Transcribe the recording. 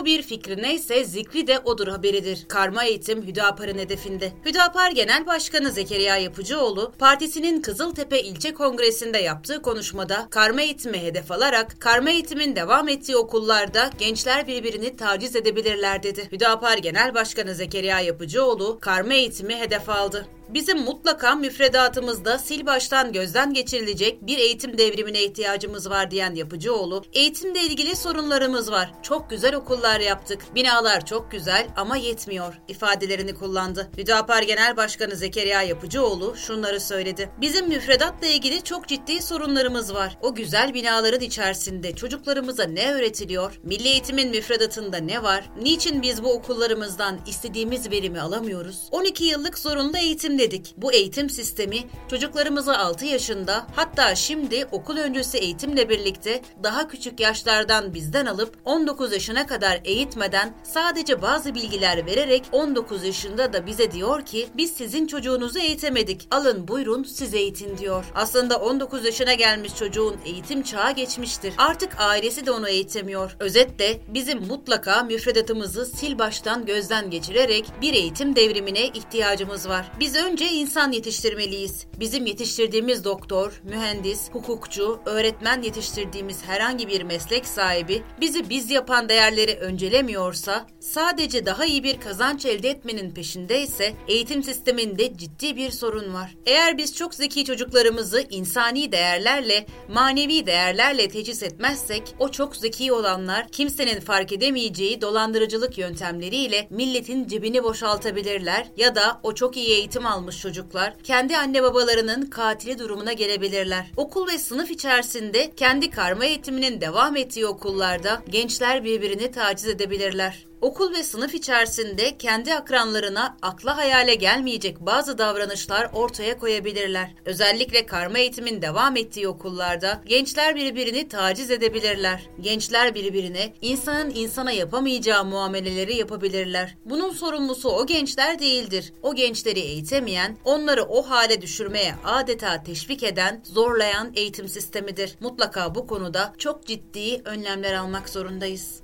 Bu bir fikri neyse zikri de odur haberidir. Karma eğitim Hüdapar'ın hedefinde. Hüdapar Genel Başkanı Zekeriya Yapıcıoğlu, partisinin Kızıltepe İlçe Kongresi'nde yaptığı konuşmada karma eğitimi hedef alarak karma eğitimin devam ettiği okullarda gençler birbirini taciz edebilirler dedi. Hüdapar Genel Başkanı Zekeriya Yapıcıoğlu karma eğitimi hedef aldı. Bizim mutlaka müfredatımızda sil baştan gözden geçirilecek bir eğitim devrimine ihtiyacımız var diyen Yapıcıoğlu, eğitimle ilgili sorunlarımız var. Çok güzel okullar yaptık. Binalar çok güzel ama yetmiyor ifadelerini kullandı. Hüdapar Genel Başkanı Zekeriya Yapıcıoğlu şunları söyledi. Bizim müfredatla ilgili çok ciddi sorunlarımız var. O güzel binaların içerisinde çocuklarımıza ne öğretiliyor? Milli eğitimin müfredatında ne var? Niçin biz bu okullarımızdan istediğimiz verimi alamıyoruz? 12 yıllık zorunlu eğitim dedik. Bu eğitim sistemi çocuklarımızı 6 yaşında hatta şimdi okul öncesi eğitimle birlikte daha küçük yaşlardan bizden alıp 19 yaşına kadar eğitmeden sadece bazı bilgiler vererek 19 yaşında da bize diyor ki biz sizin çocuğunuzu eğitemedik. Alın buyurun siz eğitin diyor. Aslında 19 yaşına gelmiş çocuğun eğitim çağı geçmiştir. Artık ailesi de onu eğitemiyor. Özetle bizim mutlaka müfredatımızı sil baştan gözden geçirerek bir eğitim devrimine ihtiyacımız var. Biz önce Önce insan yetiştirmeliyiz. Bizim yetiştirdiğimiz doktor, mühendis, hukukçu, öğretmen yetiştirdiğimiz herhangi bir meslek sahibi bizi biz yapan değerleri öncelemiyorsa, sadece daha iyi bir kazanç elde etmenin peşindeyse eğitim sisteminde ciddi bir sorun var. Eğer biz çok zeki çocuklarımızı insani değerlerle, manevi değerlerle teçhiz etmezsek, o çok zeki olanlar kimsenin fark edemeyeceği dolandırıcılık yöntemleriyle milletin cebini boşaltabilirler ya da o çok iyi eğitim almış çocuklar kendi anne babalarının katili durumuna gelebilirler. Okul ve sınıf içerisinde kendi karma eğitiminin devam ettiği okullarda gençler birbirini taciz edebilirler okul ve sınıf içerisinde kendi akranlarına akla hayale gelmeyecek bazı davranışlar ortaya koyabilirler. Özellikle karma eğitimin devam ettiği okullarda gençler birbirini taciz edebilirler. Gençler birbirine insanın insana yapamayacağı muameleleri yapabilirler. Bunun sorumlusu o gençler değildir. O gençleri eğitemeyen, onları o hale düşürmeye adeta teşvik eden, zorlayan eğitim sistemidir. Mutlaka bu konuda çok ciddi önlemler almak zorundayız.